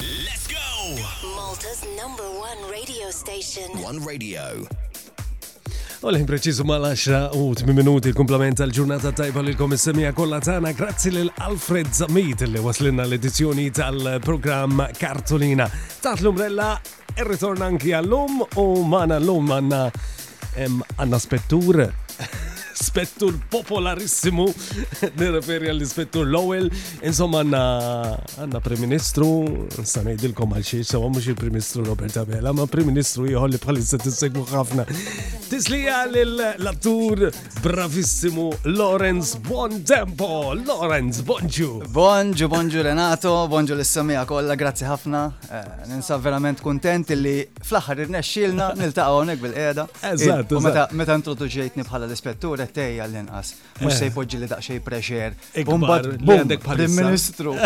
Let's go! Malta's number one radio station. One radio. U l-ħin preċiżu mal-10 u 8 minuti l-komplement tal-ġurnata tajba li l-komissarija kollha tagħna grazzi lil Alfred Zamit li waslinna l-edizzjoni tal-programm Kartolina. Taħt l-umbrella ir-ritorn anki għallum u magħna llum għandna Għanna spettur, spettur popolarissimu, nirreferi għall-ispettur Lowell, insomma għanna għanna prim-ministru, sanajdilkom għal xiex, sewa mux il-prim-ministru Robert Abela, ma prim-ministru jħolli bħalissa tissegwu ħafna. Tislija l-attur bravissimu Lawrence Bontempo, Lawrence Bonġu. Bonġu, bonġu Renato, bonġu l-samija kolla, grazzi ħafna, eh, ninsa verament kontent li fl-aħħar irnexxielna niltaqgħu hawnhekk bil-qiegħda. Eżatt. U meta meta introduċejtni bħala l-ispettur qed tejja l-inqas. Mhux eh. se jpoġġi li daqsxejn prexer. Imbagħad għandek bħal Ministru.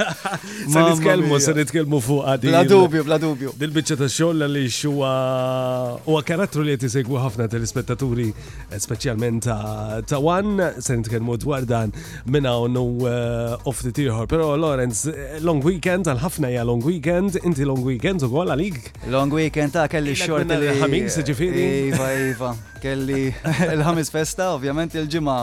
Se nitkellmu, se nitkellmu fuq għadi. Bla dubju, bla dubju. Dil-biċċa ta' xogħol li huwa huwa karattru li qed isegwu ħafna telespettaturi speċjalment ta' ta' wan, se nitkellmu dwar dan minn hawn u eh, ftit ieħor. Però Lorenz, eh, long weekend għal ħafna hija long weekend, inti long weekend ukoll għalik. Long weekend ta' kelli Ilek xort minna li. l-ħamis, ġifieri? Iva, iva. Kelli il-ħamis festa, ovvjament il-ġimgħa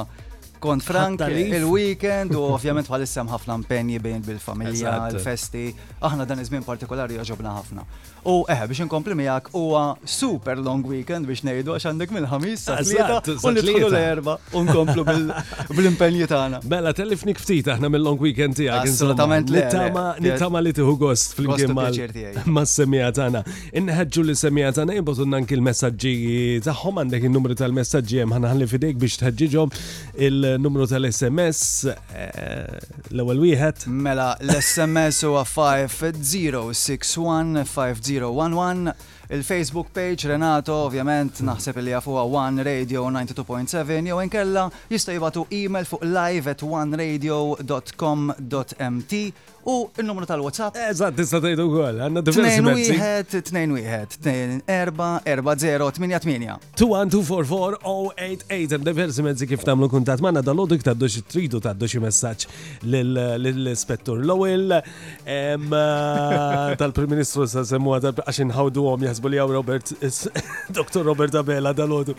kont frank, Ħatta leave. il-weekend u ovvjament bħalissem ħafna mpenji bejn bil-familja, Eżatt. il-festi. Aħna dan iż-żmien partikolari jogħġobna ħafna. U eħe, biex inkompli miegħek, huwa super long weekend biex ngħidu għax għandek mill-ħamis sa tlieta u nidħlu l-erba u nkomplu bl-impenji tagħna. Mela tellifni ftit aħna mill-long weekend tiegħek. Assolutament li tama nittama li tieħu gost flimkien mas-semija tagħna. Inħeġġu li semija tagħna jibgħatu anki l-messaġġi tagħhom għandek in-numru tal-messaġġi hemm ħanħalli fidejk biex tħeġġiġhom Il-numru tal-SMS, l-ewwel wieħed. Mela, l-SMS huwa 5061-5011. Il-Facebook page Renato, ovvjament, naħseb li jafuha One Radio 92.7, jew inkella jista' jibatu email fuq live at oneradio.com.mt U n-numru tal-WhatsApp? Eżatt, tista' tgħidu wkoll, għandna diversi mezzi. 2-1-2-1-2-4-4-8-8. 2-1-2-4-4-0-8-8, diversi mezzi kif tagħmlu kuntat magħna dal-għodu kif tgħaddu xi tridu tgħaddu xi messaġġ lill-Spettur Lowell eh, tal-Prim Ministru sa semmuha għax inħawdu għom jaħsbu li għaw Robert, Dr. Robert Abela dal-għodu.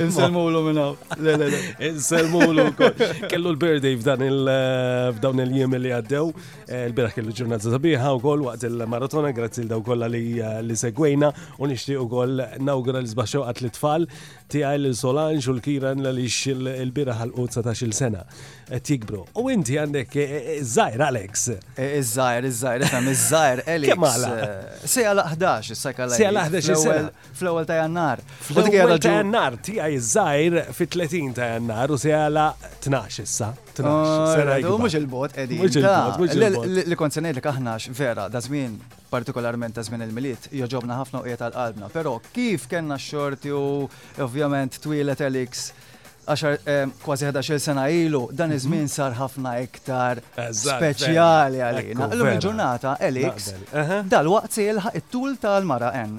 Inselmu l-luminaw. Le, le, le. Inselmulu wkoll. Kellu l-birthday f'dan il- eh, f'dawn il-jiem li għaddew. Eh, Il-biraħ kellu ġurnata sabiħa wkoll waqt il-maratona, grazzi l daw kollha li eh, li segwejna u nixtieq ukoll nawgura l-isbaħ xewqat li tfal tiegħi lil Solange u l-Kiran għaliex il- il-biraħ għal 19-il sena qed jikbru. U inti għandek eh, eh, żgħir Alex. Eh, Iż-żgħir, iż-żgħir, ifhem, iż-żgħir, Alex. Kemm għala? eh, Se għala 11, issa għala. Se għala 11 sena. Fl-ewwel ta' Jannar. Fl-ewwel ta' Jannar tiegħi ż-żgħir fit-30 ta' Jannar u se jagħlaq 12 issa. 12 sena jgħidu. Mhux il-bot qegħdin. Mhux il-bot, mhux il-bot. Li kont se ngħidlek aħna vera da żmien partikolarment ta' żmien il-milied joġobna ħafna u qiegħed għal qalbna, però kif kellna x-xorti u ovvjament twielet Elix Eh, kważi 11 sena ilu, dan mhm. iż-żmien sar ħafna iktar speċjali għalina. Illum il-ġurnata, Elix, dal-waqt se jilħaq it-tul tal-mara N.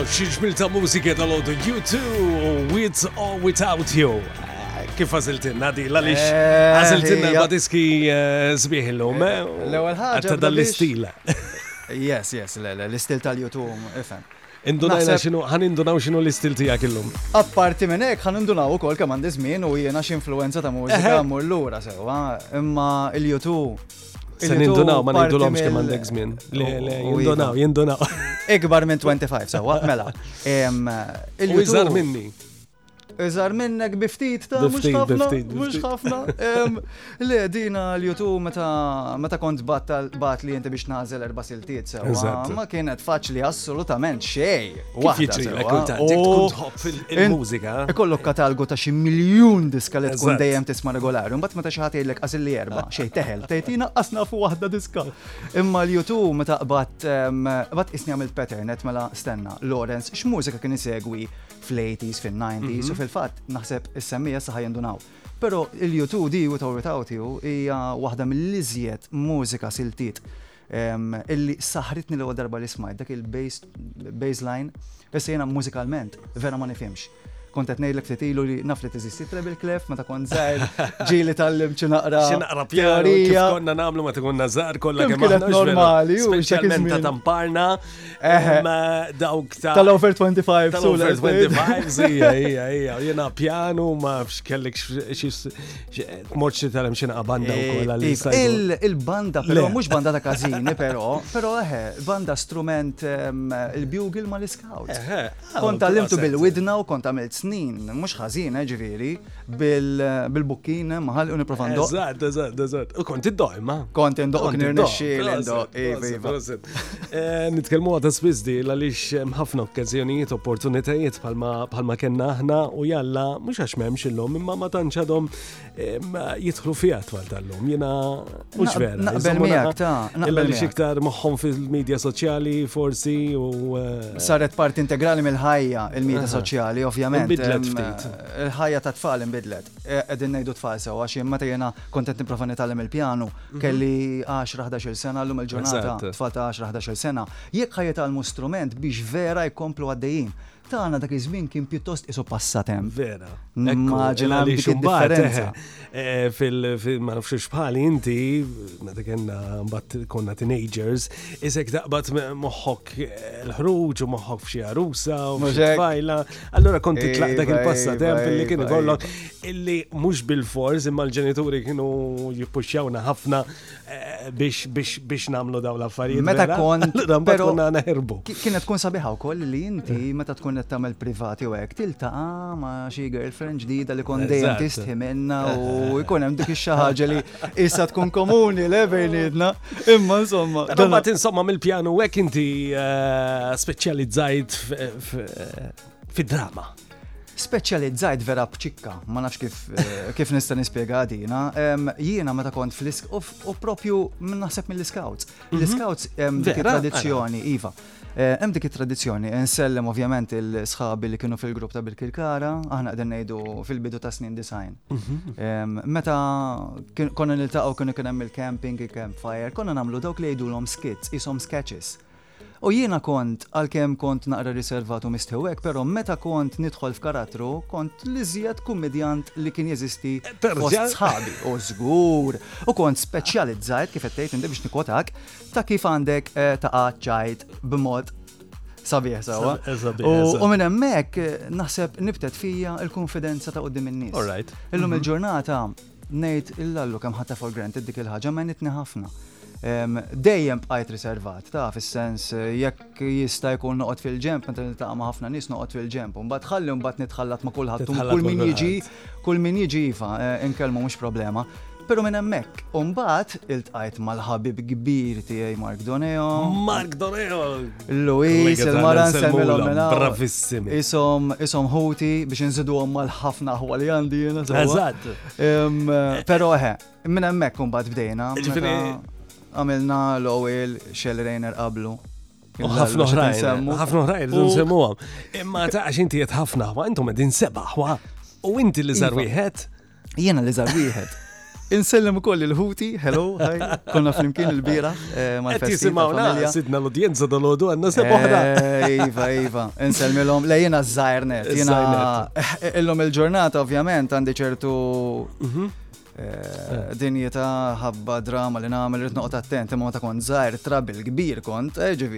Oh, xi ġmil ta' mużika tal-għodu U2 With or Without You. Eh, kif għaziltinna di, l-għalix eh, għaziltinna l-badiski eh, zbiħillum. L-ewel ħagġa. dal-istil. Yes, yes, l-istil tal-YouTube, ifem. Indunajna x'inhu, ħa nindunaw x'inhu l-istil tiegħek illum. Apparti minn hekk, ħa nindunaw ukoll kemm għandi żmien u jiena x'influwenza ta' mużika mmur lura sewwa, imma l-U2 Se nindunaw, ma nindulhomx kemm għandek żmien. Le, le, jindunaw, jindunaw. Ikbar minn 25 sewwa, mela. Il-U2 minni. Iżar minnek biftit ta' mux ħafna, mux ħafna. Le, dina l-YouTube meta meta kont bat li jinti biex nażel erba siltiet sewa. Ma kienet faċli assolutament xej. Il-mużika. Ikollok katalgu ta' xi miljun diska li tkun dejjem tisma' regolari. Mbagħad meta xi ħadd jgħidlek qasil li erba, xej teħel, tgħidina qasna fuq waħda diska. Imma l-YouTube meta qbad qbad isni għamilt pattern qed mela stenna Lawrence x'mużika kien isegwi fl-80s, fil-90s, u fil-fatt naħseb is-semmija saħa jindunaw. Pero il-U2 di Without Without You hija waħda mill-iżjed mużika siltiet illi saħritni l-ewwel darba li smajt dak il-baseline, issa jiena mużikalment vera ma nifhimx kont qed ngħidlek ftit ilu li naf li teżisti treble clef meta kont żgħir ġieli tal-lim xi naqra. Xi naqra pjari konna nagħmlu meta konna żgħar kollha kemm aħna normali. Speċjalment ta' tamparna dawk ta' tal-over 25 tal-over 25 zija ija ija jena pjanu ma fx kellek tmorċ li tal-em xina banda u eh, kolla li il-banda pero mux banda ta' kazini pero pero eħe banda strument il-bugil ma l-iskaw kont tal-limtu bil-widna u kont għamilt snin mux ħazina eh, ġviri bil-bukkin, maħal, u niprofa ndoq. Eżatt, eżatt, eżatt. U kont id-doq, ma? Kont id-doq, kont nirnexxi l-doq. Iva, iva. Eh, Nitkellmu għata spizdi, għalix ħafna okkazjonijiet, opportunitajiet palma kena aħna u jalla, mux għax memx illum, imma ma tanċadom jitħlu fija twal tal-lum. Jena, mux vera. Naqbel miegħek ta' naqbel miegħek. iktar moħħom fil-medja soċjali forsi u. Eh, Saret parti integrali mill-ħajja il-medja soċjali, ovvjament. Bidlet ftit. Il-ħajja tat-tfal inbidlet. Qegħdin ngħidu tfal sewwa għax jien meta jiena kont qed nipprova nitgħallem il-pjanu, kelli għaxra ħdax-il sena, llum il-ġurnata tfal ta' għaxra ħdax-il sena, jekk ħa jitgħallmu strument biex vera jkomplu għaddejjin. Tagħna dak iż-żmien kien pjuttost qisu passatemp. Vera. Nimmaġina dik id-differenza. Eh, fil-film ma nafx bħali inti, meta kena mbatt konna teenagers, isek taqbad moħħok eh, l-ħruġ u moħħok f'xi għarusa u f'fajla. Allora kont titlaq dak il-passa dem billi kien kollok illi mhux bil-fors imma l-ġenituri kienu jippuxjawna ħafna biex namlu daw l-affarijiet. Meta mela, kont. Ramba tkun għana herbu. Kienet tkun sabiħa u koll li inti eh. meta tkun qed tagħmel privati u hekk tiltaqa' ma' xi girlfriend ġdida li kont dejjem tistħi minna u jkun hemm dik ix-xi ħaġa li issa tkun komuni le bejnietna. Imma insomma. Imma insomma mill-pjanu hekk inti eh, speċjalizzajt fid-drama. Speċjalizzajt vera b'ċikka, ma nafx kif, eh, kif nista' nispjega għadina. Jiena meta kont fl-isk u propju naħseb mill-iskawts. Mhm. L-iskawts dik tradizzjoni, iva. Eh, hemm dik it-tradizzjoni, nsellem ovvjament il-sħabi li kienu fil-grupp ta' Birkirkara, aħna qegħdin ngħidu fil-bidu ta' snin design. Mhm. Meta konna niltaqgħu kienu kien hemm il-camping, il-campfire, konna nagħmlu dawk li jgħidulhom skits, ishom sketches. U jiena kont, għalkemm kont naqra riservat u mistħi u hekk, però meta kont nidħol f'karattru, kont l-iżjed kummidjant li kien jeżisti fost sħabi, u żgur! U kont speċjalizzajt, kif qed tgħid inti biex nikkwotak, ta' kif għandek taqa' ċajt b'mod sabiħ sewwa. U minn hemmhekk naħseb nibtet fija l-kunfidenza ta' quddiem in-nies. Illum il-ġurnata Ngħid lil Allu kemm ħadtha for granted dik il-ħaġa, m'għenitni ħafna. Dejjem bqajt riservat, ta' fis-sens jekk jista' jkun noqgħod fil-ġenb, meta niltaqa' ma' ħafna nies noqgħod fil-ġenb, u mbagħad ħalli mbagħad nitħallat ma' kulħadd u kull min jiġi, kull min jiġi iva, inkellmu mhux problema. Però minn hemmhekk, u mbagħad iltqajt mal-ħabib kbir tiegħi Mark Doneo. Mark Doneo! Luis, il-mara nsemmilhom minn Bravissimi. Isom, isom ħuti biex inżiduhom mal-ħafna ħwa li għandi jiena. Eżatt. Però eħe, minn hemmhekk imbagħad bdejna. Ġifieri għamilna l-ewwel Shell Rainer qablu. ħafna oħrajn. ħafna oħrajn li nsemmuhom. Imma ta' għax inti qed ħafna ħwa, intom qegħdin seba' ħwa u inti li żar wieħed. Jiena li żar wieħed. Insellem ukoll il-ħuti, hello, hi, konna flimkien il-bira. Eh, Qed jisimgħuna, sidna l-udjenza dal-għodu għandna se boħra. Eh, iva, iva, insellmilhom, le jiena żgħirnet, jiena eh, illum il-ġurnata ovvjament għandi ċertu mhm. dinjeta ħabba drama li nagħmel rid noqgħod attent imma ta' kont żgħir trabil kbir kont, ġivi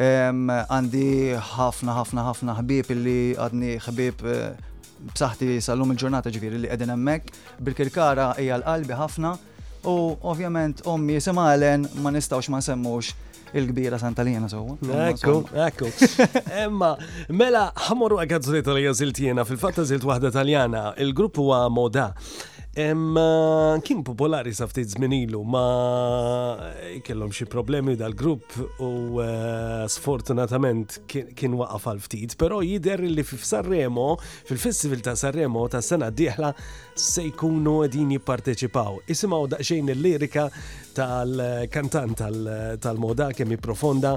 Għandi ħafna ħafna ħafna ħbieb li għadni ħbieb b'saħħti sal-lum il-ġurnata ġifieri li qegħdin hemmhekk. Birkirkara hija l-qalbi ħafna u ovvjament ommi jisimha Ellen ma nistgħux ma nsemmux il-kbira Santa Lina sewwa. Ekku, ekku. Emma, mela ħamorru għagazzoli tal-jazilt jena, fil-fatta zilt wahda taljana, il-grupp huwa Moda. Kien popolari sa ftit żmien ilu ma kellhom xi problemi dal-grupp u eh, sfortunatament kien waqaf għal ftit, però jidher li fi Sanremo, fil-Festival ta' Sanremo ta' sena d-dieħla se jkunu qegħdin jipparteċipaw. Isimgħu daqsxejn il-lirika tal-kantant tal-moda kemm profonda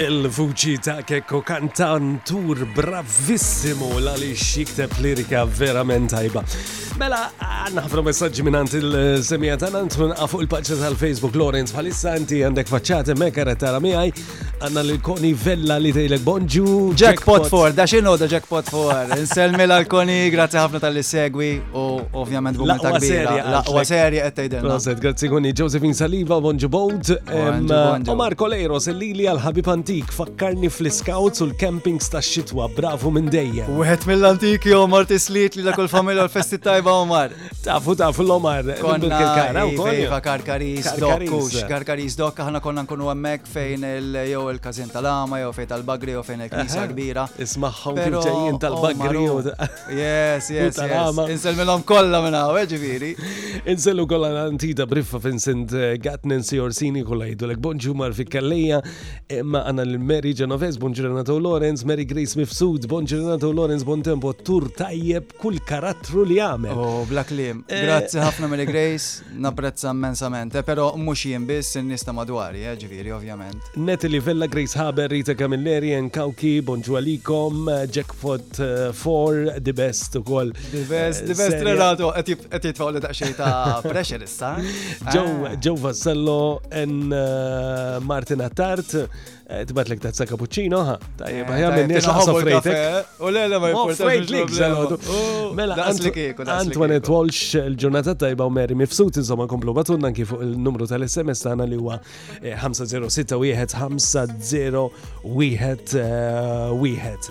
Il-vuċi ta' Kekko kantantur bravissimu l-għalix jikteb lirika verament tajba. Mela, għanna ħafna messagġi minnant il-semija ta' nant minn għafu il-paċċa tal-Facebook Lorenz bħalissa inti għandek faċċate me karettara miħaj għanna l-koni vella li tejlek bonġu. Jackpot for, da xinu da jackpot for. Nselmi l-koni, grazzi ħafna tal-li segwi. U ovvjament bumita kbira. Laqwa serja qed tgħidilna. Proset, grazzi kunni Josephine Saliba, Bonġu Bolt, Omar Colejros, il-lili għal-ħabib antik, fakkarni fl-scouts u l-campings ta' xitwa, bravu minn dejjem. Wieħed mill-antiki Omar tisliet li dak il-familja l-festi tajba Omar. Tafu tafu l-Omar, bil-kara u koll. Iva, karkaris, dokkux, karkaris, dokk, aħna konna nkunu hemmhekk fejn il-jew il-kazin tal-ama, jew fejn tal-bagri, jew fejn il-knisa kbira. Ismaħħom kif ġejjin tal-bagri. Yes, yes, yes. Insellmilhom kollha minn hawn, eh, ġifieri. Insellu kollha l-antita briffa Vincent eh, Gat Nancy Orsini kollha jidulek bonġu mar fi Kalleja, imma għandna l Mary Genovez, bonġu Renato Lorenz, Mary Grace Mifsud, bonġu Renato Lorenz, bon tempo tur tajjeb kull karattru li għamel. Oh, bla klim. Eh, Grazzi ħafna Mary Grace. Napprezza immensament, pero mhux jien biss, in-nies ta' madwari, ġifieri, ovvjament. Natalie Vella, Grace Haber, Rita Camilleri, Anne Cauchi, Bonġu għalikom, Jackpot 4, The Best ukoll. The Best, The Best Renato, qed jitfgħu daqsxejn ta' pressure issa. Joe Vassello and Martin Attard. Eh, Tbatlek tazza cappuccino, ha? Tajjeb, eh, ħajja minni xaqsa frejtek. Eh, u lele ma jimportax. Mela, Antoinette Walsh, il-ġurnata tajba u Mary Mifsut, insomma, komplu batunna anki fuq il-numru tal-SMS tagħna li huwa 506 wieħed 50 wieħed wieħed.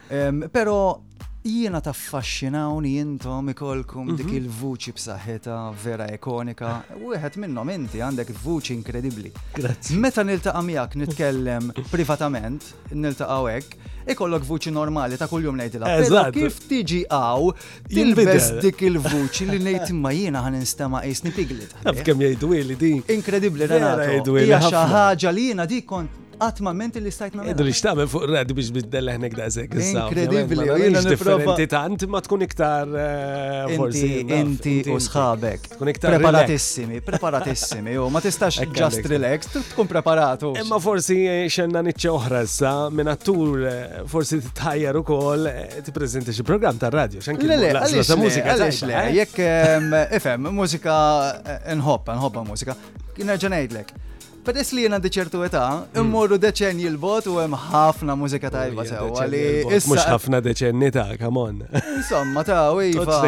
Pero jiena taffaxxinawni intom ikolkom mhm. dik il-vuċi b'saħħitha vera ikonika, wieħed minnhom inti għandek vuċi inkredibbli. Grazzi. Meta niltaqa' miegħek nitkellem privatament, niltaqgħu hekk, ikollok vuċi normali ta' kuljum ngħidilha. Eżatt. Kif tiġi għaw tilbes dik il-vuċi li ngħid imma jiena ħan instema' qisni pigli. Naf kemm jgħidu li din. Inkredibbli Renato. Hija xi ħaġa li jiena dik kont Qatt ma menti li stajt nagħmel. Idri x'tagħmel fuq rad biex biddel leħnek daqshekk issa. Inkredibbli, jiena differenti tant ma tkun iktar eh, forsi. Inti u sħabek. Tkun iktar preparatissimi, preparatissimi, u ma tistax just relax, tkun preparatu. Imma forsi eh, xenna niċċa oħra issa minn attur eh, forsi tħajjar ukoll tippreżenti xi programm tar-radju x'anki ta' mużika. Għaliex le, jekk ehm, ifhem, mużika nħobba, nħobba mużika. Kien nerġa' ngħidlek Peress li jien għandi ċertu età, immorru deċenji l-bot u hemm ħafna mużika tajba sewwa li issa. Mhux ħafna deċenni ta' kamon. Insomma ta' iva.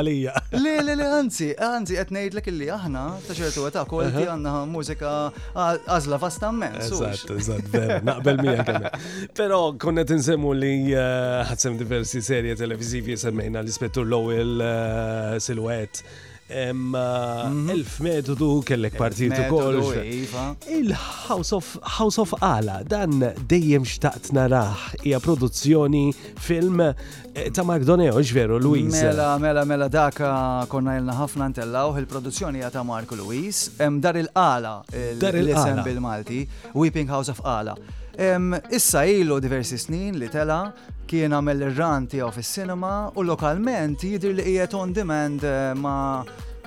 għalija. Le, le, le, anzi, anzi qed ngħidlek illi aħna ta' ċertu età kolti għandna mużika għażla vasta mens. Eżatt, eżatt, vera, naqbel miegħek hemmhekk. Però konna tinsemmu li eh, ħadsem diversi serje televiżivi semmejna l-Ispettur Lowell eh, Silhouette Hemm mhm. elf metodu kellek partit ukoll. Iva. Il-House of House of Ala dan dejjem xtaqt narah hija produzzjoni film eh, ta' Mark Doneo, ġveru Luis. Mela, mela, mela daka konna ilna ħafna ntellaw il-produzzjoni hija ta' Mark Luis. Hemm dar il-qala l-isem bil-Malti, Weeping House of Ala. Issa ilu diversi snin li tela kien għamel ir-run tiegħu fis-sinema u lokalment jidri li qiegħed on demand eh, ma'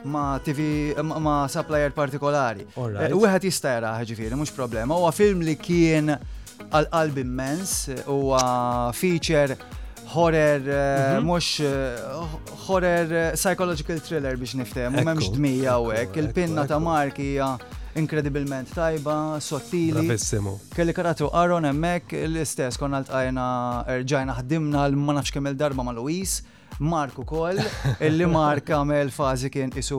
ma' TV ma' supplier partikolari. Eh, wieħed jista' jara ġifieri mhux problema. Huwa film li kien għal qalb immens, huwa feature horror eh, mhm. mhux Horror eh, psychological thriller biex niftem, u memx dmija u hekk. Il-pinna ta' Mark hija inkredibilment tajba, sottili. Bravissimo. Kelli karatu Aaron hemmhekk l-istess konna ltqajna erġajna ħdimna l ma nafx kemm darba ma' Luis. Mark ukoll, illi Mark għamel fażi kien isu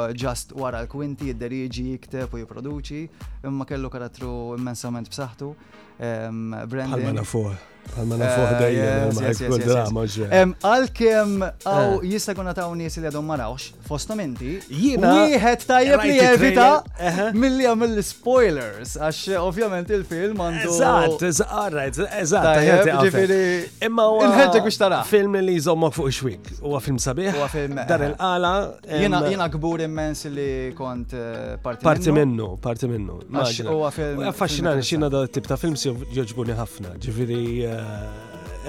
eh, ġast wara l-kwinti, id-deriġi jikteb u jipproduċi, imma kellu karattru immensament b'saħħtu. Brandon. Għalmana fuq. Palma nafuħ eh, dejjem, drama Għal-kem għaw eh. jista kun għataw nies li għadhom marawx, fostom inti, wieħed tajjeb li jevita eh. mill-li għamil spoilers għax ovvjament il-film għandu. Eżat, eżat, eżat, ġifiri. Imma għu. Nħedġek biex tara. Film li jżommok fuq xwik. Huwa film sabiħ. Huwa film. Dar il-qala, Jiena kbur immens li kont eh, parti Parti minnu, parti minnu. Huwa film. Affaxxinani xina da tip ta' film si joġbuni ħafna. Ġifieri eh,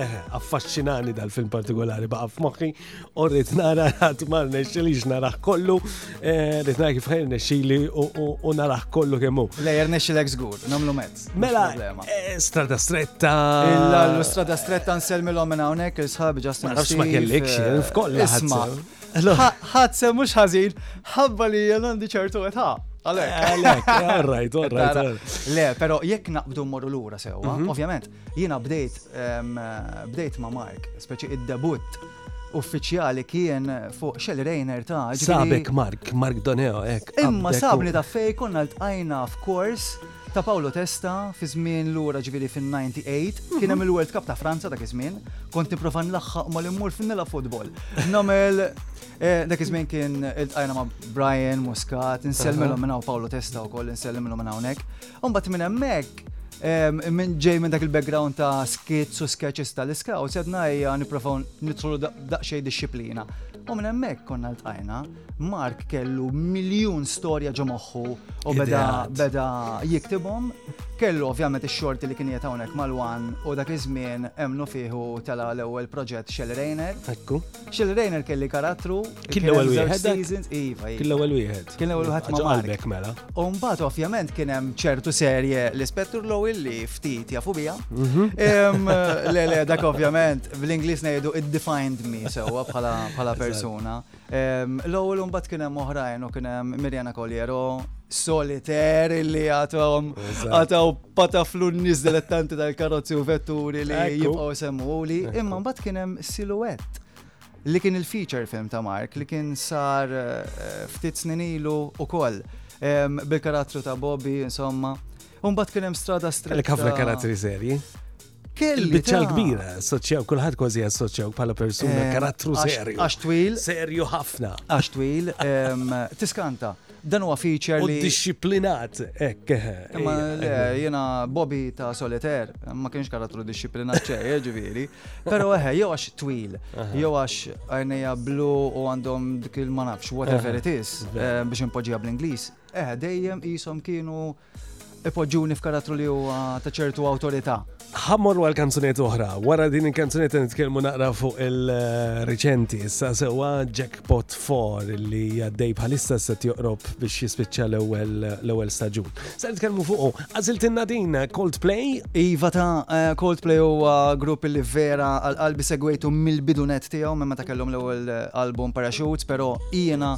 eh, affaxxinani dal-film partikolari baqa' f'moħħi u rrid nara ħadd ma rnexxili naraħ kollu, rrid nara kif ħajr nexxili u naraħ kollu kemm hu. Lejer nexxilek żgur, nagħmlu mezz. Mela, strada stretta. Illa l-strada stretta nselmilhom minn hawnhekk il-sħab ġast. Ma nafx ma kellekx, f'kollu. Isma' Ħadse mhux ħażin, ħabba li jien għandi ċertu età. Għalek. Għalek, għarrajt, għarrajt. Le, pero jekk naqbdu morru l-ura sewa, mhm. ovvjament, jina bdejt, bdejt ma' Mark, speċi id-debut uffiċjali kien fuq Shell Rainer ta' Sabek Mark, Mark Doneo, ek. Imma sabni ta' fej konna l-tqajna f'kors Ta' Paolo Testa, fi żmien lura ġifieri fin-98, kien hemm il-World Cup ta' Franza dak iż-żmien, kont nipprova nlaħħaq ma' li mmur fin nilgħab football. Nagħmel eh, dak iż-żmien kien iltqajna ma' Brian Muscat, insellmilhom minn hawn Paolo Testa wkoll insellmilhom minn hawnhekk. Imbagħad minn hemmhekk minn ġej minn dak il-background ta' skits u sketches tal-iskaw, sedna hija nipprovaw nidħlu daqsxejn disċiplina. U minn hemmhekk konna ltqajna. Mark kellu miljun storja ġo moħħu u beda beda jiktibhom. Kellu ovvjament ix-xorti li kien qed hawnhekk mal-wan u dak iż-żmien hemmnu fieħu tela l-ewwel proġett Shell Rainer. Ekku. Shell Rainer kelli karattru. Kien l-ewwel wieħed. Iva, iva. Kien l-ewwel wieħed. Kien l-ewwel wieħed ma' Mark. mela. U mbagħad ovvjament kien hemm ċertu serje l-Ispettur Lowell li ftit jafu biha. Mhm. Le le dak ovvjament bl-Ingliż ngħidu it defined me sewwa bħala persuna. L-ewwel u mbagħad kien hemm oħrajn u kien hemm Mirjana Coliero, soliter illi għatom għataw pataflu n-nis dilettanti tal-karozzi u vetturi li jibqaw semmuli, imma mbagħad kien hemm silhouette li kien il-feature film ta' Mark li kien sar eh, ftit snin ilu u koll bil-karattru ta' Bobby, insomma. Umbat kien hemm strada stretta. Ħafna karattri serji. Kelli. Biċċa l-kbira, assoċjaw, kulħadd kważi assoċjaw bħala persuna eh, karattru serju. Għax twil. Serju ħafna. Għax twil, tiskanta. Dan huwa feature li. Disciplinat, ekk. Imma jena Bobby ta' Solitaire, ma kienx karattru disciplinat ċej, eh, ġifieri. Però eħe, jew għax twil, jew għax għajnija blu u għandhom dik il-manafx, whatever it is, eh, biex impoġija bl-Ingliż. Eħe, dejjem jisom kienu ipoġġuni f'karattru li huwa ta' ċertu awtorità. Ħammorru għal kanzunet oħra. Wara din il-kanzunet nitkellmu naqra fuq il-reċenti, issa sewwa Jackpot 4 li għaddej bħalissa se joqrob biex jispiċċa l-ewwel staġun. Se nitkellmu fuqu, għażiltilna din Coldplay. Iva ta' eh, Coldplay huwa grupp li vera għal-qalbi segwejtu mill-bidunet tiegħu minn meta kellhom l-ewwel album Parachutes, però jiena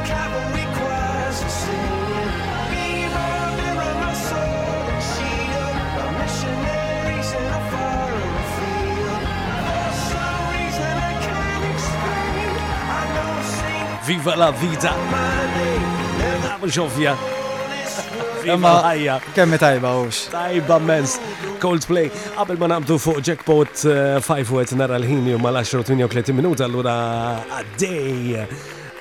Viva la vida! Mux ovvja. Viva ħajja. Kemmi tajba ux. Tajba mens. Coldplay. Qabel ma naqbdu fuq jackpot 5 eh, u nara l-ħin jumma l-10 minuta l-ura għaddej.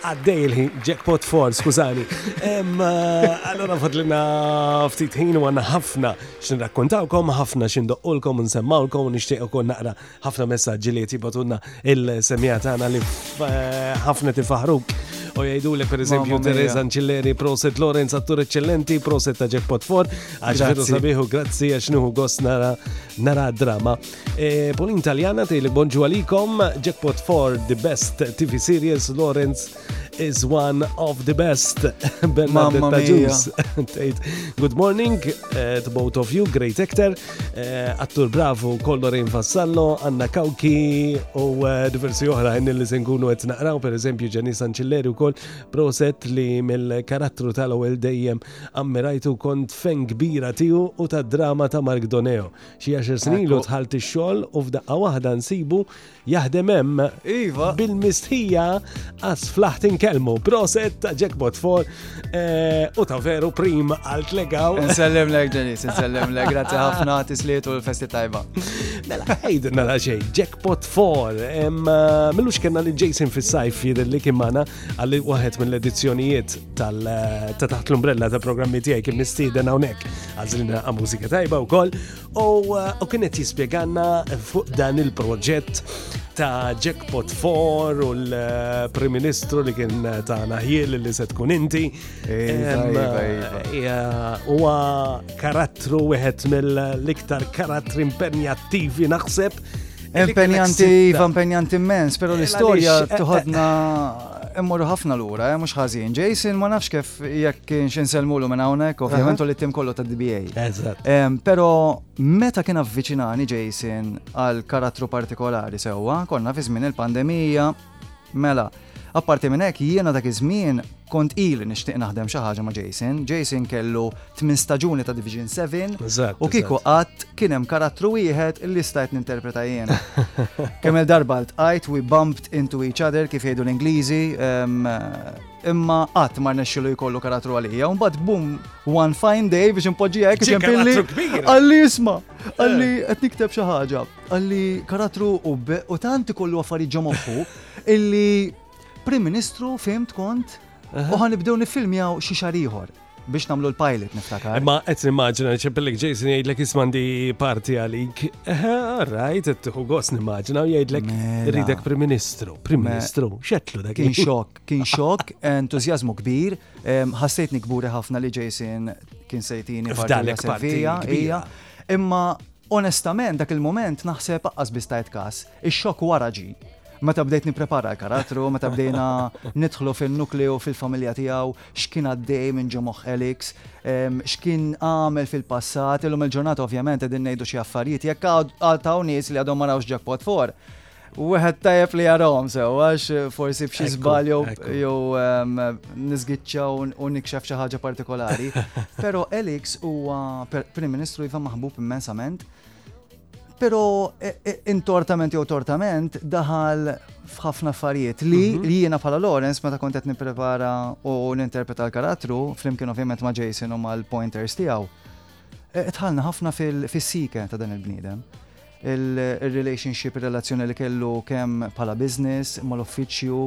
Għaddej il-ħin, jackpot for, skużani. Allura fadlilna ftit ħin u għandna ħafna x'nirrakkontawkom, ħafna x'indoqqulkom u nsemmawlkom u nixtieq ukoll naqra ħafna messaġġi li qed jibgħatulna il-semija tagħna li ħafna tifaħruk u jgħidu li per eżempju Teresa Ancilleri, proset Lorenz, attur eccellenti, proset ta' Jackpot 4, għax veru sabiħu, grazzi għax nuhu gos nara drama. E, Polin Taljana tejli bonġu għalikom, jackpot for the best TV series, Lawrence is one of the best. Bernadetta Juice. Good morning uh, to both of you, great actor. Uh, attur bravu, Kollorin Vassallo, Anna Kauki u uh, diversi oħra għin li se nkunu qed naqraw, per eżempju Ġenni Sanċilleri wkoll proset li mill-karattru tal-ewwel dejjem ammirajtu kont fen kbira tiegħu u tad-drama ta' Mark Doneo. Xi għaxar snin ilu dħalt ix-xogħol u f'daqqa waħda nsibu jaħdem hemm. Iva. Bil-mistħija għas flaħt inkellmu. Proset ta' jackpot for eh, u ta' veru prim għal tlegaw. Nsellem lek ġenis, nsellem lek, grazzi ħafna tisliet u l-festi tajba. Mela, ħejd nara xej, jackpot for. Eh, Millux kena li Jason fis-sajf jidher li kien magħna għalli waħed mill-edizzjonijiet tal ta' taħt l-umbrella ta' programmi tiegħi kien mistieden hawnhekk għażilna għam mużika tajba wkoll u kien qed jispjeganna fuq dan il-proġett ta' Jackpot 4 u l-Prim Ministru li kien ta' naħjiel li se tkun inti. Huwa karattru wieħed mill-iktar karattri impenjattivi naħseb Impenjanti, iva, impenjanti immens, pero l-istorja eh, eh. tuħodna immorru ħafna l-ura, eh, mux ħazin. Jason, ma nafx kif jekk kienx inselmulu minn hawnhekk, ovvjament u li tim kollu ta' DBA. Eżatt. Pero meta kien avviċinani Jason għal karattru partikolari sewwa, konna fi żmien il-pandemija, Mela, apparti minn hekk jiena dak iż-żmien kont ili nixtieq naħdem xi ħaġa ma' Jason. Jason kellu tmien staġuni ta' Division 7 u kieku qatt kien hemm karattru wieħed li stajt ninterpreta jien. Kemm darba ltqajt we bumped into each other kif jgħidu l-Ingliżi imma qatt ma rnexxilu jkollu karattru għalija. Mbagħad bum one fine day biex impoġġija hekk ġempilli. Għalli isma, għalli qed nikteb xi ħaġa. Qalli karattru u u tant ikollu affarijiet ġo moħħu illi Prim Ministru fimt kont u ħanibdew niffilmjaw xi xar ieħor biex namlu l-pilot niftakar. Ma qed nimmaġina ċempillek Jason jgħidlek ismandi parti għalik. Rajt, qed tieħu gost nimmaġina u jgħidlek Mela. ridek Prim Ministru, Prim Me- Ministru, xetlu dak Kien xokk, kien xokk, entużjażmu kbir, em, ħassejtni kburi ħafna li Jason kien sejtini F'dalek parti kbira. Imma Onestament dak il-mument naħseb aqqas biss tajt kas, ix-xokk wara ġie. Meta bdejt nipprepara l-karattru, meta bdejna nidħlu fin-nukleu, fil-familja tiegħu, x'kien għaddej minn ġo moħħ Elix, x'kien għamel fil-passat, illum il-ġurnata ovvjament qegħdin ngħidu xi affarijiet, jekk għad hawn nies li għadhom ma rawx Jackpot Four, Wieħed tajjeb li jarahom sew għax eh, forsi b'xi żbal jew ehm, nisgiċċa u nikxef xi ħaġa partikolari. Però Elix huwa Prim Ministru iva maħbub immensament. Però e, e, intortament jew tortament daħal f'ħafna affarijiet li mhm. li jiena bħala Lawrence meta kont qed nipprepara u ninterpreta l-karattru flimkien ovvjament ma' Jason u mal-pointers tiegħu. E, tħallna ħafna fis-sike ta' dan il-bniedem. ir-relationship, ir-relazzjoni li kellu kemm bħala business, mal-uffiċċju,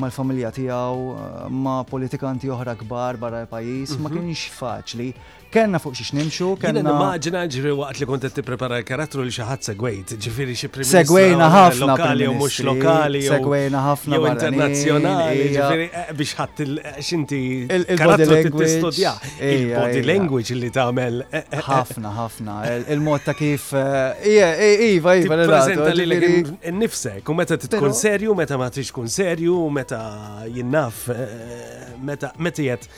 mal-familja tiegħu, ma' politikanti oħra kbar barra l-pajjiż, ma mhm. kienx faċli. Kellna fuq xiex nimxu, kellna. Kellna maġina ġri waqt li kont qed tipprepara l-karattru li xi ħadd segwejt, ġifieri xi prim Segwejna ħafna lokali jew mhux lokali jew segwejna ħafna internazzjonali, ġifieri eh, biex ħadd x'inti il-karattru tistudja. Il-body language li tagħmel. Eh, eh, eh. Ħafna, ħafna. Il-mod ta' kif. Ija, iva, iva. Prezenta li l-nifsek, u meta tkun serju, meta ma tix kun serju, meta jinnaf, meta jett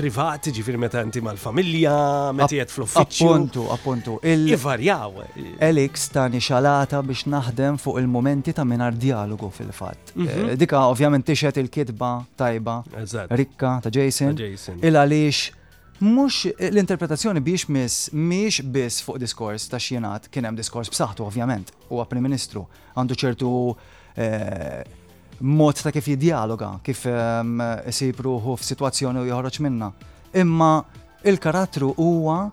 privat, ġifir meta inti mal-familja, meta jett fl-uffiċċju. Appuntu, appuntu. Il-varjaw. Elix ta' nixalata biex naħdem fuq il-momenti ta' minar dialogu fil-fat. Mhm. Eh, dika ovvjament tixet il-kitba tajba, rikka ta' Jason. Il għaliex mux eh, l-interpretazzjoni biex mis miex biss fuq diskors ta' xjenat kien hemm diskors b'saħħtu ovvjament u Prim Ministru għandu ċertu eh, mod ta' kif jidjaloga, kif ehm, isib ruħu f'sitwazzjoni u joħroġ minna. Imma il-karattru huwa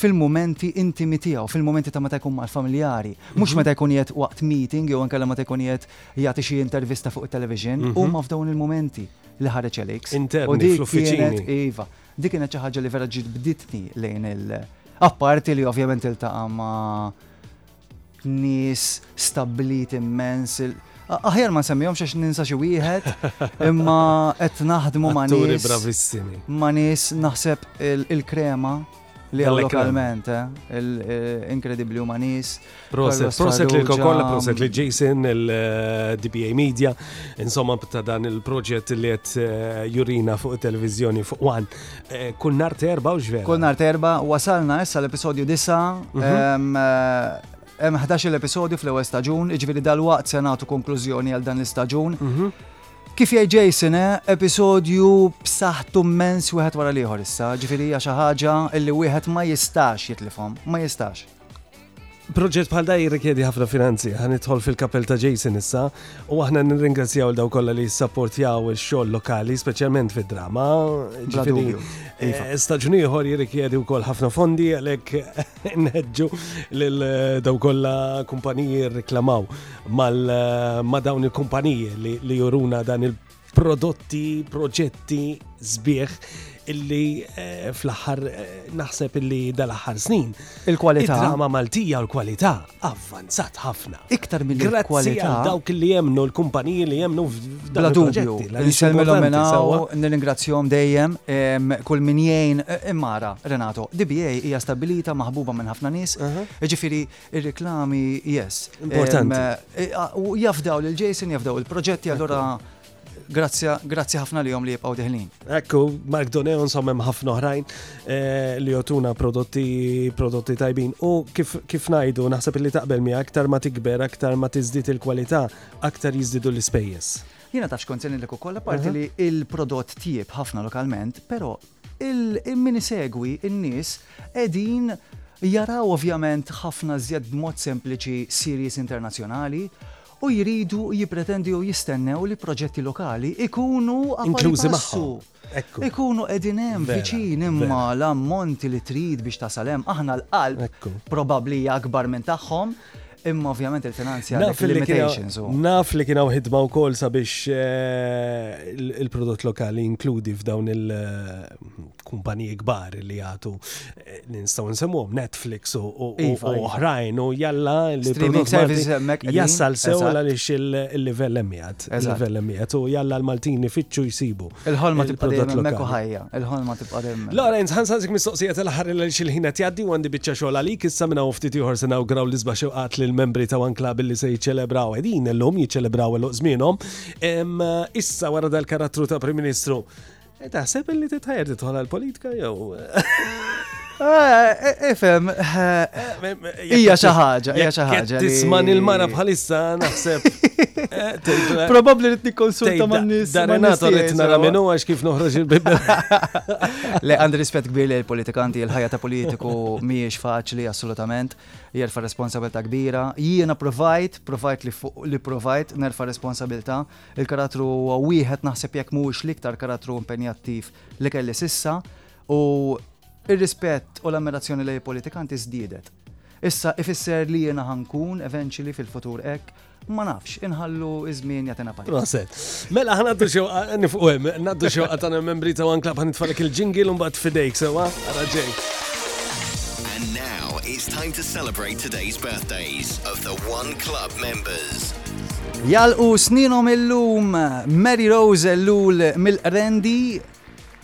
fil-mumenti intimi tiegħu, fil-mumenti ta' meta jkun mal-familjari, mhux meta jkun qiegħed waqt meeting jew inkella meta jkun qiegħed jagħti xi intervista fuq it-television, huma f'dawn il-mumenti li ħareġ Alex. Interni fl-uffiċini. Iva, dik kienet xi ħaġa li vera ġibditni lejn il- Apparti li ovvjament iltaqa' ma' nies stabbilit immens. Aħjar ma nsemmihom xax ninsa xi wieħed, imma qed naħdmu ma' nies. bravissimi. Ma' nies naħseb il-krema li għal lokalment, eh, eh, inkredibli u ma' nies. Proset, proset li kokolla, proset li Jason, il-DBA eh, Media, insomma ta' dan il-proġett li għet jurina fuq il-televizjoni fuq one. Eh, kull nar terba u ġvera. Kull nar terba, wasalna issa l-episodju disa. Mhm. Eh, hemm 11 l-episodju fl-ewwel staġun, iġviri dal-waqt se nagħtu konklużjoni għal dan l-istaġun. Mhm. Kif jgħid Jason, eh, episodju b'saħħtu mens wieħed wara l-ieħor issa, ġifieri hija xi ħaġa li wieħed ma jistax jitlifhom, ma jistax. Proġett bħal da jirrikjedi ħafna finanzi, ħan idħol fil-kapell ta' Jason issa, u aħna nirringrazzjaw daw kollha li jissapportjaw ix-xogħol lokali, speċjalment fid-drama. Ġifieri, iva. eh, staġun ieħor jirrikjedi wkoll ħafna fondi għalhekk nħeġġu lil eh, daw kollha kumpaniji jirriklamaw mal eh, ma' dawn il-kumpaniji li juruna dan il prodotti, proġetti, zbieħ illi eh, fl-aħħar eh, naħseb illi dal-aħħar snin. Il-kwalità. Il-drama Maltija u l-kwalità avvanzat ħafna. Iktar mill kwalità dawk li jemnu l-kumpaniji li jemnu Bla dubju, nselmilhom minna u nirringrazzjahom dejjem kull min jgħin eh, immara Renato. DBA hija stabilita maħbuba minn ħafna nies. Ġifieri Ir-reklami, yes. Importanti. Eh, eh, jafdaw lil Jason, jafdaw il-proġetti, allora grazzi ħafna li jom li jibqaw deħlin. Ekku, Mark Doneon sommem ħafna oħrajn eh, li jotuna prodotti prodotti tajbin. U kif, kif najdu, naħseb li taqbel mi aktar ma tikber, aktar ma tizdit il-kwalità, aktar jizdidu l-ispejjes. Jena tafx konzerni li kukolla parti li il-prodott tieb ħafna lokalment, pero Il-min isegwi n-nies qegħdin jaraw ovvjament ħafna iżjed b'mod sempliċi series internazzjonali u jridu jippretendu jew jistennew li proġetti lokali jkunu a pari passu, jkunu qegħdin hemm viċin imma l-ammonti li trid biex tasal hemm aħna l-qalb probabbli hija akbar minn tagħhom. Imma ovvjament il-finanzja naf li limitations. u- Naf li kien hawn ħidma wkoll sabiex eh, il- il-prodott lokali inkludi f'dawn il-kumpaniji kbar li jagħtu eh, li nistgħu nsemmuhom Netflix u u- u- Iva, u iva. oħrajn u jalla li Streaming l-prodott Malti services hemmhekk qegħdin, jassal sew eżatt. għaliex il- il-livell hemm jgħid. Eżatt. Il-livell hemm jgħid u jalla l-Maltin ifittxu jsibu. Il-ħolma tibqa' dejjem hemmhekk u ħajja. Il-ħolma tibqa' dejjem hemmhekk. Lawrence, ħa nsaqsik mistoqsija tal-aħħar illa li xil-ħin qed jgħaddi u għandi biċċa xogħol għalik. Issa minn hawn u ftit ieħor se nawgraw l-isbaħ xewqat lill-membri ta' One Club illi se jiċċelebraw, qegħdin illum jiċċelebraw għeluq żmienhom. Issa wara dal-karattru ta' Prim Ministru, taħseb illi titħajjar tidħol għall-politika jew? Ifem, hija xi ħaġa, hija xi ħaġa. Tisman il-mara bħalissa naħseb. Probabbli rid nikkonsulta ma' nies. Darenato rid nara minn huwa kif noħroġ il-bibba. Le għandi rispett kbir li l-politikanti l-ħajja ta' politiku mhijiex faċli assolutament, jerfa' responsabilità kbira. Jiena provajt, provajt li fuq li provajt nerfa' responsabilità. Il-karattru huwa wieħed naħseb jekk mhuwiex l-iktar karattru impenjattiv li kelli sissa. U ir-rispett u l-ammirazzjoni lej politikanti żdiedet. Issa ifisser li jiena ħankun eventually fil-futur hekk ma nafx, inħallu iż-żmien jagħtina parti. Proset. Mela ħan għaddu xew nifqu hemm, ngħaddu xew għatan membri ta' One Club ħan nitfalek il-ġingil u mbagħad fidejk sewwa għara ġej. And now it's time to celebrate today's birthdays of the One Club members. Jalqu sninhom illum Mary Rose Lul mill-Rendi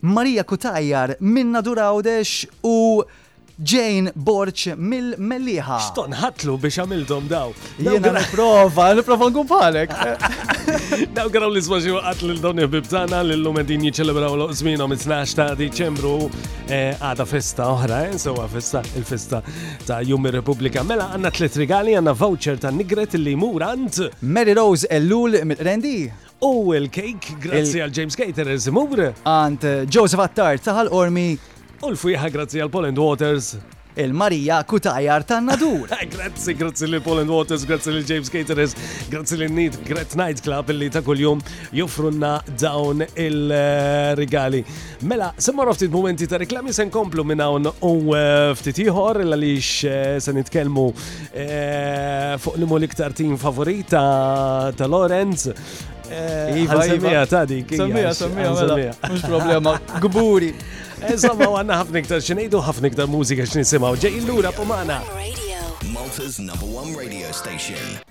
Maria Cutajar minn Nadur Għawdex u Jane Borg mill-Mellieħa. X'tonħatlu biex għamilthom daw. Jiena nipprova, nipprova nkun bħalek. Daw graw li smaġi waqat lil dawn il-bib tagħna li llum qegħdin jiċċelebraw l żmienhom it-12 ta' Diċembru eh, għada festa oħra, eh, sewa festa il-festa ta' Jum ir-Repubblika. Mela għandna tliet rigali għandna voucher ta' nigret li jmur għand Mary Rose Ellul mill-Rendi. U l-kejk, grazzi għal James Caterers imur. Għand Joseph Attard saħal ormi. U l-fwieħa grazzi għal Poland Waters. Il-Marija Kutajar tan nadur. grazzi, grazzi li Poland Waters, grazzi li James Caterers, grazzi li Nid Gret Night Club li ta' kuljum joffrunna dawn il-rigali. Mela, se marru ftit momenti ta' reklami se nkomplu minn hawn u eh, ftit ieħor għaliex eh, se nitkellmu eh, fuq li mul iktar tim favorita ta' Lorenz. Iva, iva. Għal-semija ta' dik. Semija, semija, semija. Mux problema, gburi. Insomma, għanna ħafna iktar xinejdu, ħafna iktar mużika x'nisimgħu. Ġej illura pomana. Malta's number one radio station.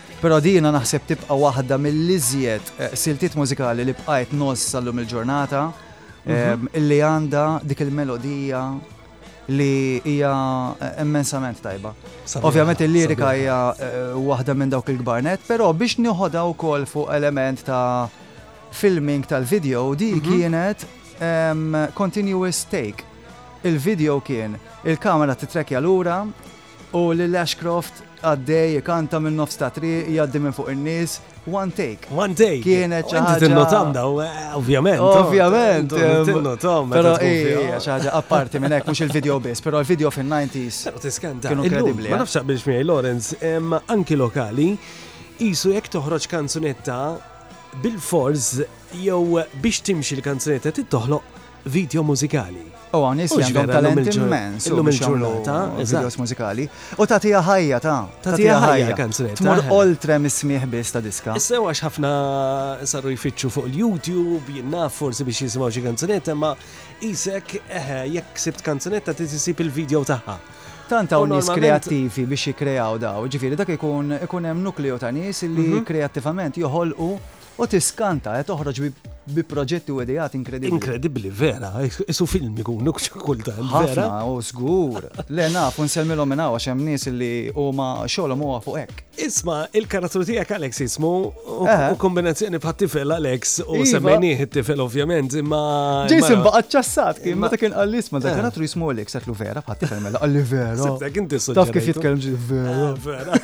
Però dina naħseb tibqa' waħda mill-iżjed siltiet mużikali li bqajt ngħożż sal-lum il-ġurnata, illi għandha dik il-melodija li hija immensament tajba. Ovvjament il-lirika hija waħda minn dawk il-kbarnet, però biex nieħodha wkoll fuq element ta' filming tal-video di kienet continuous take. Il-video kien il-kamera titrekja lura, U lil Ashcroft għaddej ikanta minn nofs ta' triq, jgħaddi minn fuq in-nies, one take. One take. Kienet xi ħaġa. Tinnotam daw, ovvjament. Ovvjament. Tinnotam. Però hija xi ħaġa apparti minn hekk mhux il-video biss, però l-video fin-90s. Tiskanta. Kienu kredibbli. Ma nafx taqbilx miegħi Lawrence, anki lokali, qisu jekk toħroġ kanzunetta bil-forz jew biex timxi l-kanzunetta tittoħloq Vidjo mużikali. U hawn nies li għandhom talent immens illum il-ġurnata. Vidjos mużikali. U tagħtiha ħajja ta'. Tagħtiha ħajja l-kanzunetta. Tmur oltre mis-smigħ biss ta' diska. Sew għax ħafna saru jfittxu fuq il-YouTube, jien naf forsi biex jisimgħu xi kanzunetta, ma isek eħe jekk sibt kanzunetta trid isib il-vidjo tagħha. Tant hawn nies kreattivi biex jikkreaw daw, ġifieri dak ikun ikun hemm nukleo ta' nies li kreattivament joħolqu U tiskanta, eh, toħroġ bi proġetti u idejat inkredibbli. Inkredibbli, vera, isu film ikunu kultant. Ħafna, u żgur. Le naf, nsemmilhom minn għax hemm nies li huma xogħolhom huwa fuq hekk. Isma, il-karattru tiegħek Alex ismu u eh. kombinazzjoni bħat tifel Alex u iva. semmejnieh it-tifel ovvjament, imma. Jason baqa' ċassat kien meta kien qal isma dak eh. karattru jismu Alex qed vera bħat tifel mela qal vera. Taf kif jitkellem vera. Eh, vera.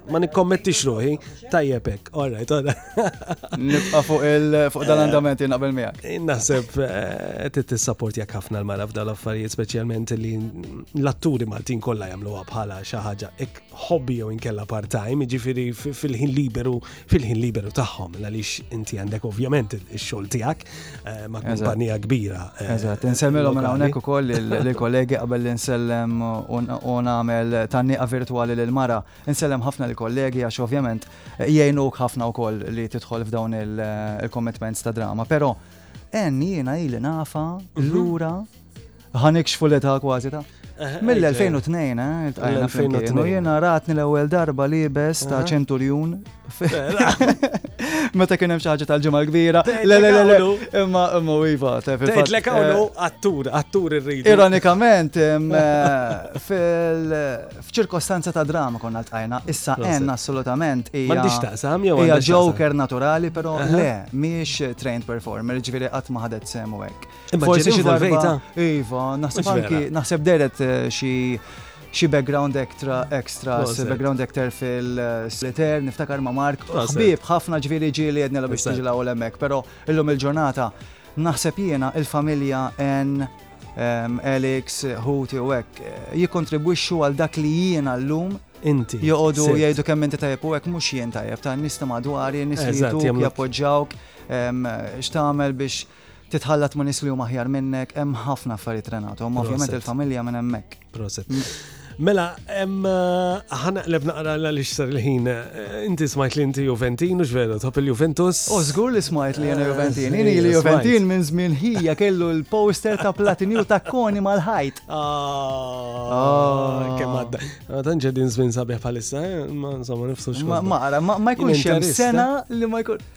Ma nikkommettix ruħi, tajjeb hekk, all right, all right. Nibqa' fuq il fuq dan andament naqbel miegħek. Eh, naħseb eh, qed tissaportjak ħafna l-mara f'dan l-affarijiet speċjalment li l-atturi Maltin kollha jagħmluha bħala xi ħaġa hekk hobby jew inkella part-time, jiġifieri fil-ħin liberu fil-ħin liberu tagħhom għaliex inti għandek ovvjament ix-xogħol tiegħek. Eh, ma' kumpanija kbira. Eh, Eżatt, insemmilhom minn hawnhekk ukoll il-kollegi qabel li nsellem u nagħmel tanniqa virtwali lil mara. Insellem ħafna l-kollegi għax ovvjament jgħinuk ħafna wkoll li tidħol f'dawn il-commitments ta' drama. Però en jiena ili nafa mhm. lura Ħa nikxfu l-età kważi ta' Mill-2002, eh, il-tqajna fl-2002. Jena ratni l-ewel darba li bes ta' ċenturjun. Meta kien hemm xaġa tal-ġimgħa kbira. Le le le imma imma iva, Tgħidlek hawn eh, attur, attur irrid. Ironikament eh, fil-ċirkostanza ta' drama konna tqajna, issa hemm assolutament hija. M'għandix taqsam jew hija joker naturali, però le, mhix trained performer, ġifieri qatt ma ħadet semu hekk. Forsi xi darba. Iva, naħseb anki, naħseb deret eh, xi xi background extra, extra, background actor fil-sliter, niftakar ma' Mark, ħbib, ħafna ġviri ġili għedni l-biex tiġi l-għol emmek, pero illum il-ġurnata naħseb jiena il-familja en Alex, Huti u hekk eh, jikontribwixxu għal dak li jiena llum Inti. Joqodu jgħidu kemm inti tajjeb u hekk mhux jien tajjeb ta' nista' madwari, nista' jituk jappoġġawk x'tagħmel biex Titħallat ma' nies li huma aħjar minnek, hemm ħafna affarijiet Renato, imma ovvjament il-familja minn hemmhekk. Proset. Mela, eh, ħanaqleb naqra li xsar l-ħin. Eh, inti smajt li inti Juventin, ux veru, top il-Juventus? U zgur li smajt li jena eh, Juventin. Jeni li Juventin minn zmin ħija kellu l-poster ta' platini u ta' koni mal-ħajt. Ah, ah. Kemm għadda. Ah, Tanġa din zmin sabiħ palissa, ma' insomma nifsu xkun. Ma' ma' jkunx sena li ma' jkunx.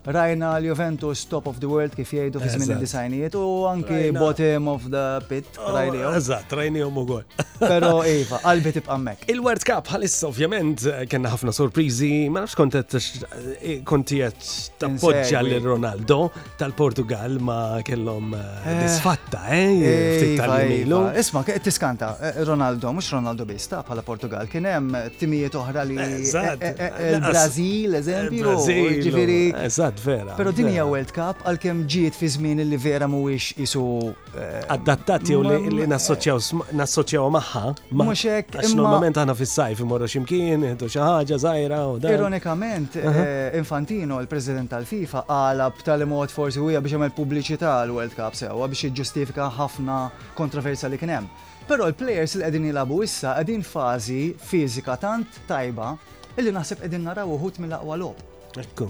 Rajna l-Juventus top of the world kif jgħidu fi żmien id-disajnijiet u anki bottom of the pit oh, rajnihom. Eżatt, rajnihom ukoll. Però iva, qalbi tibqa' hemmhekk. Il-World Cup bħalissa ovvjament kellna ħafna sorpriżi, ma nafx kont qed konti qed tappoġġja lil Ronaldo tal-Portugal ma kellhom eh, Disfatta, eh? Ftit tal-jemilu. Isma, tiskanta, Ronaldo, mux Ronaldo biss, ta' bħala Portugal, kien hemm timijiet oħra li. Il-Brazil, eżempju. Ġifiri. Eżat, vera. Pero din hija World Cup għal kem ġiet fi żmien li vera mhuwiex isu. Adattat jew li nassoċjaw magħha. Mhux hekk. Għax normalment aħna fis-sajf imorru x'imkien, ħedu xi ħaġa żgħira u dan. Ironikament, eh, Infantino, il-President tal-FIFA, għala b'tali mod forsi huja biex jagħmel pubbliċità għal World Cup sewwa biex jiġġustifika ħafna kontroversja li kien hemm. Però l-plejers li qegħdin jilagħbu issa qegħdin fażi fiżika tant tajba illi naħseb qegħdin naraw uħud mill-aqwa logħob.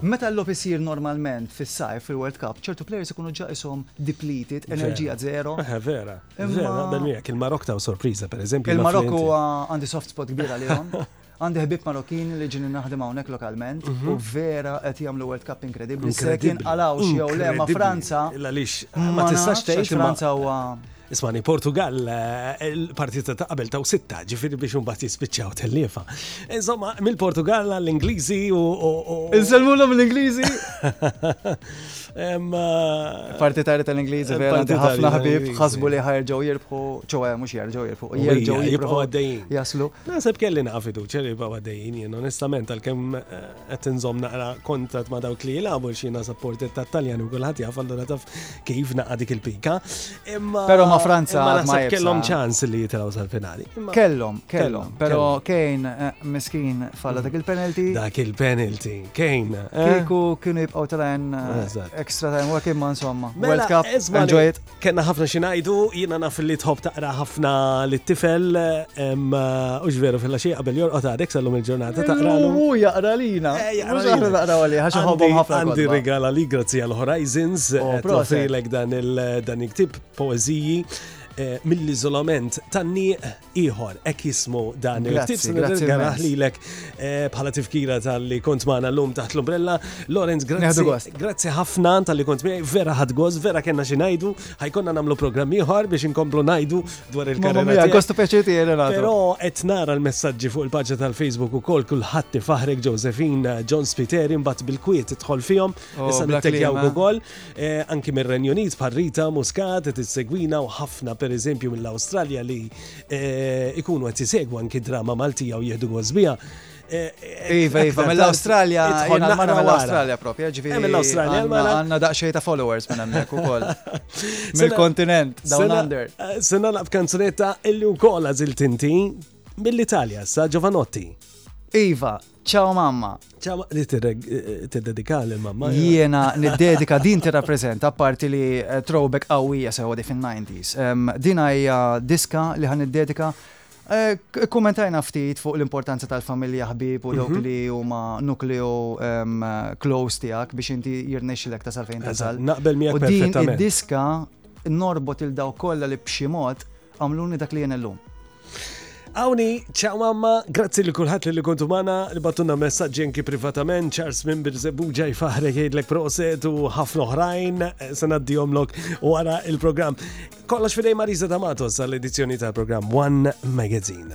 Meta l-logħob isir normalment fis-sajf fil-World Cup, ċertu plejers ikunu ġa qishom depleted, enerġija żero. Eħe, vera. Vera, naqbel miegħek, il-Marokk taw sorpriża, pereżempju. Il-Marokk huwa għandi soft spot kbir għalihom. Għandi ħbieb Marokkin li ġini naħdem hawnhekk lokalment u vera qed jagħmlu World Cup inkredibbli. Se jinqalgħux jew le ma' Franza. Illa lix, ma tistax tgħid Franza huwa Ismani, Portugal, eh, il-partita ta' qabel taw sitta, ġifiri biex un bat jispiċċaw tellifa. Insomma, mill-Portugal għall-Ingliżi u. Inselmu l l-Ingliżi! Eh, Partitari tal-Ingliżi, vera, ħafna ħbib, ħasbu li ħarġaw jirbħu, ċoħe, mux jarġaw jirbħu, jarġaw jirbħu għaddejjin. Jaslu. Nasab kelli nafidu, ċerri baw għaddejjin, jien, onestament, għal-kem eh, qed inżomm naqra kontrat ma' dawk li jilagħbu xina supporter ta' Taljan u kulħadd jaf allura taf kif naqa' dik il-pika. Imma Però ma' Franza ma naħseb kellhom ċans li jitilgħu sal-finali. Kellhom, kellhom, però Kejn eh, miskin falla dak il-penalty. Dak il-penalty, Kejn. Eh? Kieku kienu jibqgħu Taljan eh, extra time work imma insomma. Mela, World Cup, enjoy it. Kenna ħafna xi ngħidu, jiena naf li tħobb taqra ħafna lit-tifel, u x'veru fil xi qabel jorqod għadek sallum il-ġurnata taqra. U jaqra lina. Eh, Mhux aħna naqra għalli, ħax ħobbhom ħafna. Għandi regala li grazzi għal Horizons, oh, eh, profilek dan il-dan il-ktib poeżiji eh, mill-iżolament tan-nieq ieħor hekk jismu dan il-ktib se nirgalaħ lilek eh, bħala tifkira tal-li kont magħna llum taħt l-umbrella. Lorenz, grazzi. Grazzi ħafna tal-li kont miegħi, vera ħad gost, vera kellna xi ngħidu, ħajkonna nagħmlu programm ieħor biex inkomplu ngħidu dwar il-karriera. Gostu peċiti Però qed nara l-messaġġi fuq il-paġġa tal-Facebook ukoll kulħadd faħrek Josephine John Spiteri mbagħad bil-kwiet idħol fihom, oh, issa nittegjaw ukoll. Anki mir-Renju Unit bħal Rita Muscat qed issegwina u ħafna pereżempju mill-Awstralja li jkunu qed isegwu anki drama Maltija u jieħdu gost biha. Iva, iva, mill-Awstralja, jiena l-mara mill-Awstralja propja, eh, ġifiri. Mill-Awstralja, l-mara. Għanna daqxej ta' followers minn hemmhekk ukoll. Mill-kontinent, down under. Eh, sena naqb kanzunetta illi wkoll għażilt inti mill-Italja, sa Giovanotti. Iva, Ciao mamma. Ciao li tiddedika lil mamma. Jiena niddedika din tirrappreżenta parti li eh, throwback qawwija sewa di fin-90s. Din hija diska li ħan niddedika eh, Kommentajna ftit fuq l-importanza tal-familja ħbib u dawk mhm. li huma nukleo close tiegħek biex inti jirnexxilek tasal fejn tasal. Naqbel miegħek perfettament. Din id-diska norbot il daw kollha li b'xi mod Għamluni dak li jena l-lum. Għawni, ċaw mamma, grazzi li kullħat li kontu mana, li battunna messagġi anki privatament, Charles minn Birzebu ġaj faħre jgħidlek proset u ħafna oħrajn, eh, sanaddijom lok u għara il-program. Kollox fidej Marisa Tamatos għall-edizzjoni tal-program One Magazine.